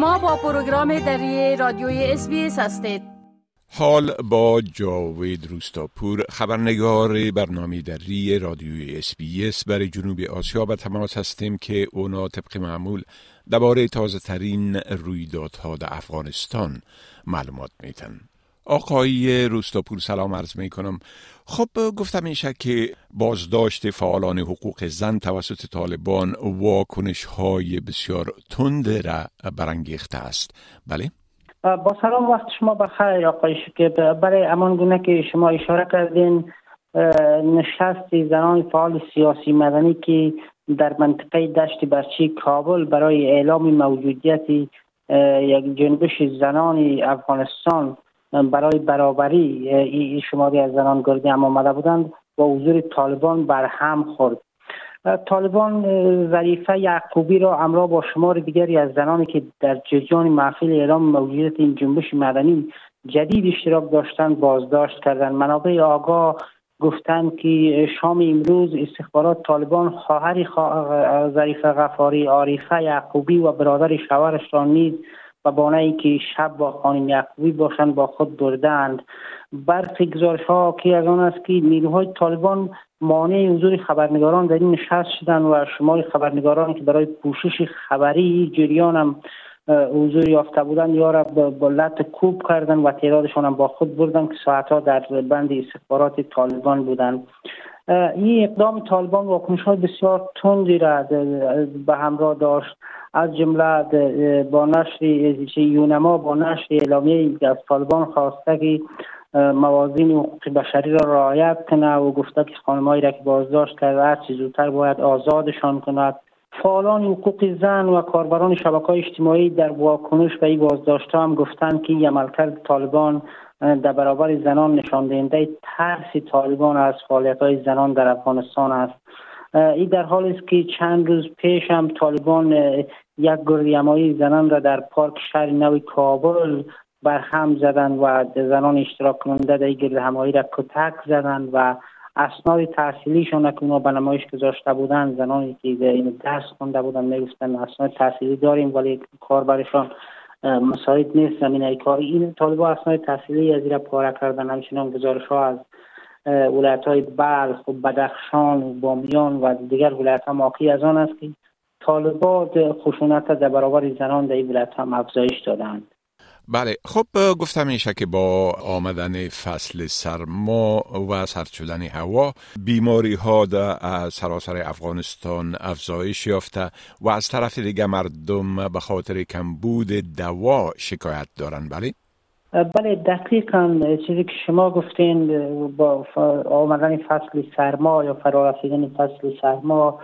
شما با پروگرام دری رادیوی اس هستید. حال با جاوید روستاپور خبرنگار برنامه دری رادیوی اس برای جنوب آسیا به تماس هستیم که اونا طبق معمول درباره تازه ترین رویدادها در افغانستان معلومات میتن آقای روستاپور سلام عرض می کنم خب گفتم این که بازداشت فعالان حقوق زن توسط طالبان واکنش های بسیار تند را برانگیخته است. بله؟ با سلام وقت شما بخیر آقای که برای امان گونه که شما اشاره کردین نشست زنان فعال سیاسی مدنی که در منطقه دشت برچی کابل برای اعلام موجودیت یک جنبش زنان افغانستان برای برابری شماری از زنان گردی هم آمده بودند با حضور طالبان بر هم خورد. طالبان ظریفه یعقوبی را همراه با شمار دیگری از زنانی که در جریان محفل اعلام موجودیت این جنبش مدنی جدید اشتراک داشتند بازداشت کردند. منابع آگاه گفتند که شام امروز استخبارات طالبان خواهر ظریف غفاری عارفه یعقوبی و برادر شوهرش را نیز و بانه که شب با خانم یعقوبی باشند با خود بردند. برخی گزارش ها که از آن است که نیروهای طالبان مانع حضور خبرنگاران در این نشست شدند و شمار خبرنگاران که برای پوشش خبری جریان هم حضور یافته بودند یا را با لط کوب کردن و تعدادشان هم با خود بردن که ساعتها در بند استخبارات طالبان بودند. این اقدام طالبان واکنش های بسیار تندی را به همراه داشت. از جمله با نشر یونما با نشر اعلامیه از طالبان خواسته که موازین حقوق بشری را رعایت کنه و گفته که خانمهایی را که بازداشت کرده هر چیز زودتر باید آزادشان کند. فعالان حقوق زن و کاربران شبکه های اجتماعی در واکنش به این بازداشت هم گفتند که عملکرد طالبان در برابر زنان نشان دهنده ترس طالبان از فعالیت های زنان در افغانستان است. این در حالی است که چند روز پیش هم طالبان یک گردیمایی زنان را در پارک شهر نو کابل بر هم زدند و زنان اشتراک کننده در گرد همایی را کتک زدند و اسناد تحصیلیشان که اونا به نمایش گذاشته بودند زنانی که این درس خونده بودند می‌گفتن اسناد تحصیلی داریم ولی کار برشان مساعد نیست. زمین کار این طالبا اسناد تحصیلی از را پاره کردن. همچنان گزارش ها از ولایت های بلخ و بدخشان و بامیان و دیگر ولایت ها از آن است که طالبات خشونت در برابر زنان در این ولایت هم افزایش دادند. بله. خب گفتم میشه که با آمدن فصل سرما و سرد شدن هوا بیماری ها در سراسر افغانستان افزایش یافته و از طرف دیگه مردم به خاطر کمبود دوا شکایت دارن. بله؟ بله دقیقا چیزی که شما گفتین با آمدن فصل سرما یا فرارسیدن فصل سرما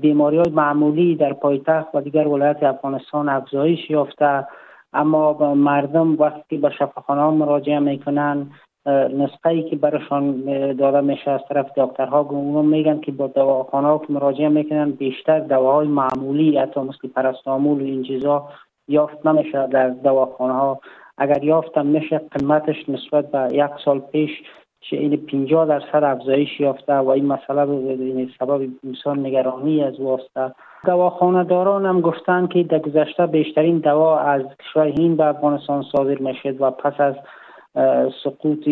بیماری های معمولی در پایتخت و دیگر ولایت افغانستان افزایش یافته. اما مردم وقتی به شفاخانه مراجعه می‌کنن نسخه ای که برشان داده میشه از طرف دکترها اونو میگن که با دواخانه که مراجعه می‌کنن بیشتر دواهای معمولی حتی مثل پرستامول و این چیزا یافت نمیشه در دواخانه ها اگر یافتم میشه قیمتش نسبت به یک سال پیش این 50 درصد افزایش یافته و این مسئله این سبب انسان نگرانی از واسطه. دواخانه داران هم گفتن که در گذشته بیشترین دوا از کشور هند به افغانستان صادر می‌شد و پس از سقوط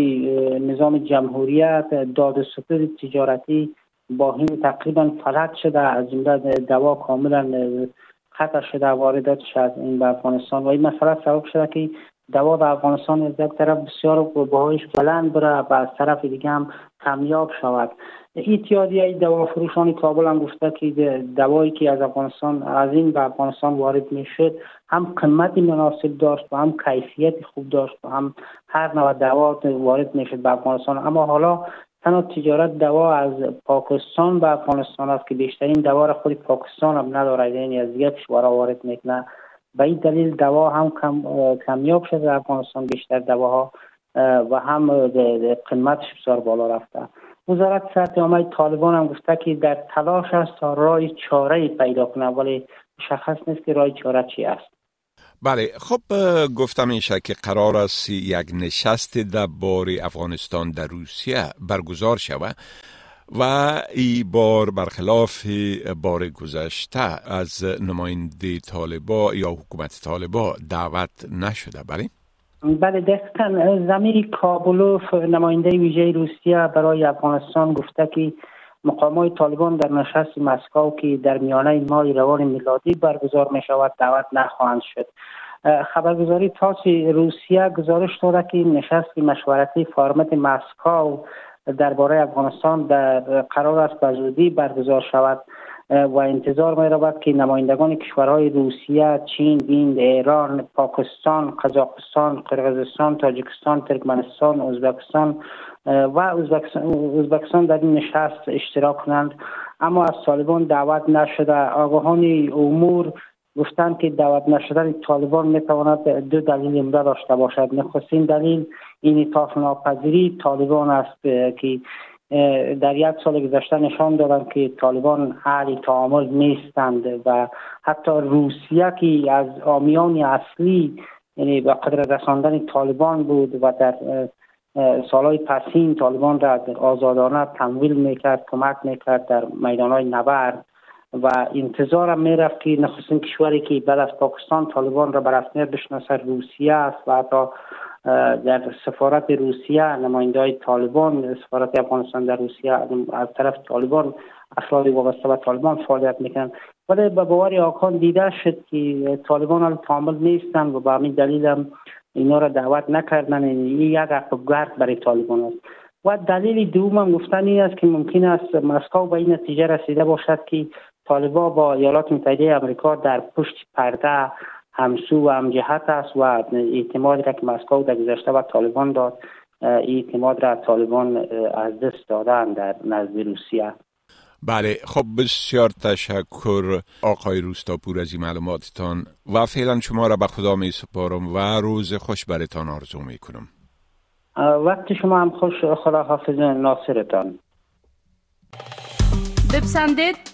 نظام جمهوریت داد سقوط تجارتی با هند تقریبا فلج شده از جمله دوا کاملا خطر شده وارداتش از این به افغانستان. و این مسئله سبب شده که دوا به افغانستان از یک طرف بسیار باهایش بلند بره و از طرف دیگه هم کمیاب شود. اتحادیه دوا فروشان کابل هم گفته که دوایی که از افغانستان از این به افغانستان وارد می‌شد هم قیمت مناسب داشت و هم کیفیت خوب داشت و هم هر نوع دوا وارد می‌شد به افغانستان. اما حالا تنها تجارت دوا از پاکستان به افغانستان است که بیشترین دوا را خود پاکستان هم ندارد یعنی از یک کشور وارد می‌کنه. به این دلیل دوا هم کم، کمیاب شده در افغانستان بیشتر دواها و هم قیمتش بسیار بالا رفته. وزارت صحت عامه طالبان هم گفته که در تلاش است تا رای چاره پیدا کنه ولی مشخص نیست که رای چاره چی است. بله خب گفتم میشه که قرار است یک نشست در بار افغانستان در روسیه برگزار شود. و ای بار برخلاف بار گذشته از نماینده طالبا یا حکومت طالبا دعوت نشده بله؟ بله دقیقا زمیر کابلوف نماینده ویژه روسیه برای افغانستان گفته که مقامات طالبان در نشست مسکو که در میانه ماه روان میلادی برگزار می شود دعوت نخواهند شد خبرگزاری تاس روسیه گزارش داده که نشست مشورتی فرمت مسکو درباره افغانستان در قرار است به زودی برگزار شود و انتظار می رود که نمایندگان کشورهای روسیه، چین، هند، ایران، پاکستان، قزاقستان، قرغیزستان، تاجیکستان، ترکمنستان، ازبکستان و ازبکستان در این نشست اشتراک کنند. اما از طالبان دعوت نشده. آگاهان امور گفتند که دعوت نشدن طالبان می‌تواند دو دلیل عمده داشته باشد. نخستین دلیل این اطاف ناپذیری. طالبان است که در یک سال گذشته نشان دادند که طالبان اهل تعامل نیستند و حتی روسیه که از آمیان اصلی یعنی به قدر رساندن طالبان بود و در سالهای پسین طالبان را آزادانه تمویل می‌کرد کمک می‌کرد در میدان های نبرد. و انتظارم می‌رفت که نخستین کشوری که بعد از پاکستان طالبان را به رسمیت بشناسه روسیه است و حتی در سفارت روسیه نماینده های طالبان سفارت افغانستان در روسیه از طرف طالبان افراد وابسته به طالبان فعالیت می‌کنند ولی به باور آکان دیده شد که طالبان حال تعامل نیستند و به همین دلیل هم اینا را دعوت نکردن. این یک عقب گرد برای طالبان است. و دلیل دوم هم گفتن این است که ممکن است مسکو به این نتیجه رسیده باشد که طالبا با ایالات متحده امریکا در پشت پرده همسو و همجهت است و اعتماد را که مسکو در گذشته و طالبان داد اعتماد را طالبان از دست دادن در نزد روسیه. بله خب بسیار تشکر آقای روستاپور از این معلوماتتان و فعلا شما را به خدا می سپارم و روز خوش برتان آرزو می کنم وقت شما هم خوش خدا حافظ ناصرتان. بپسندید.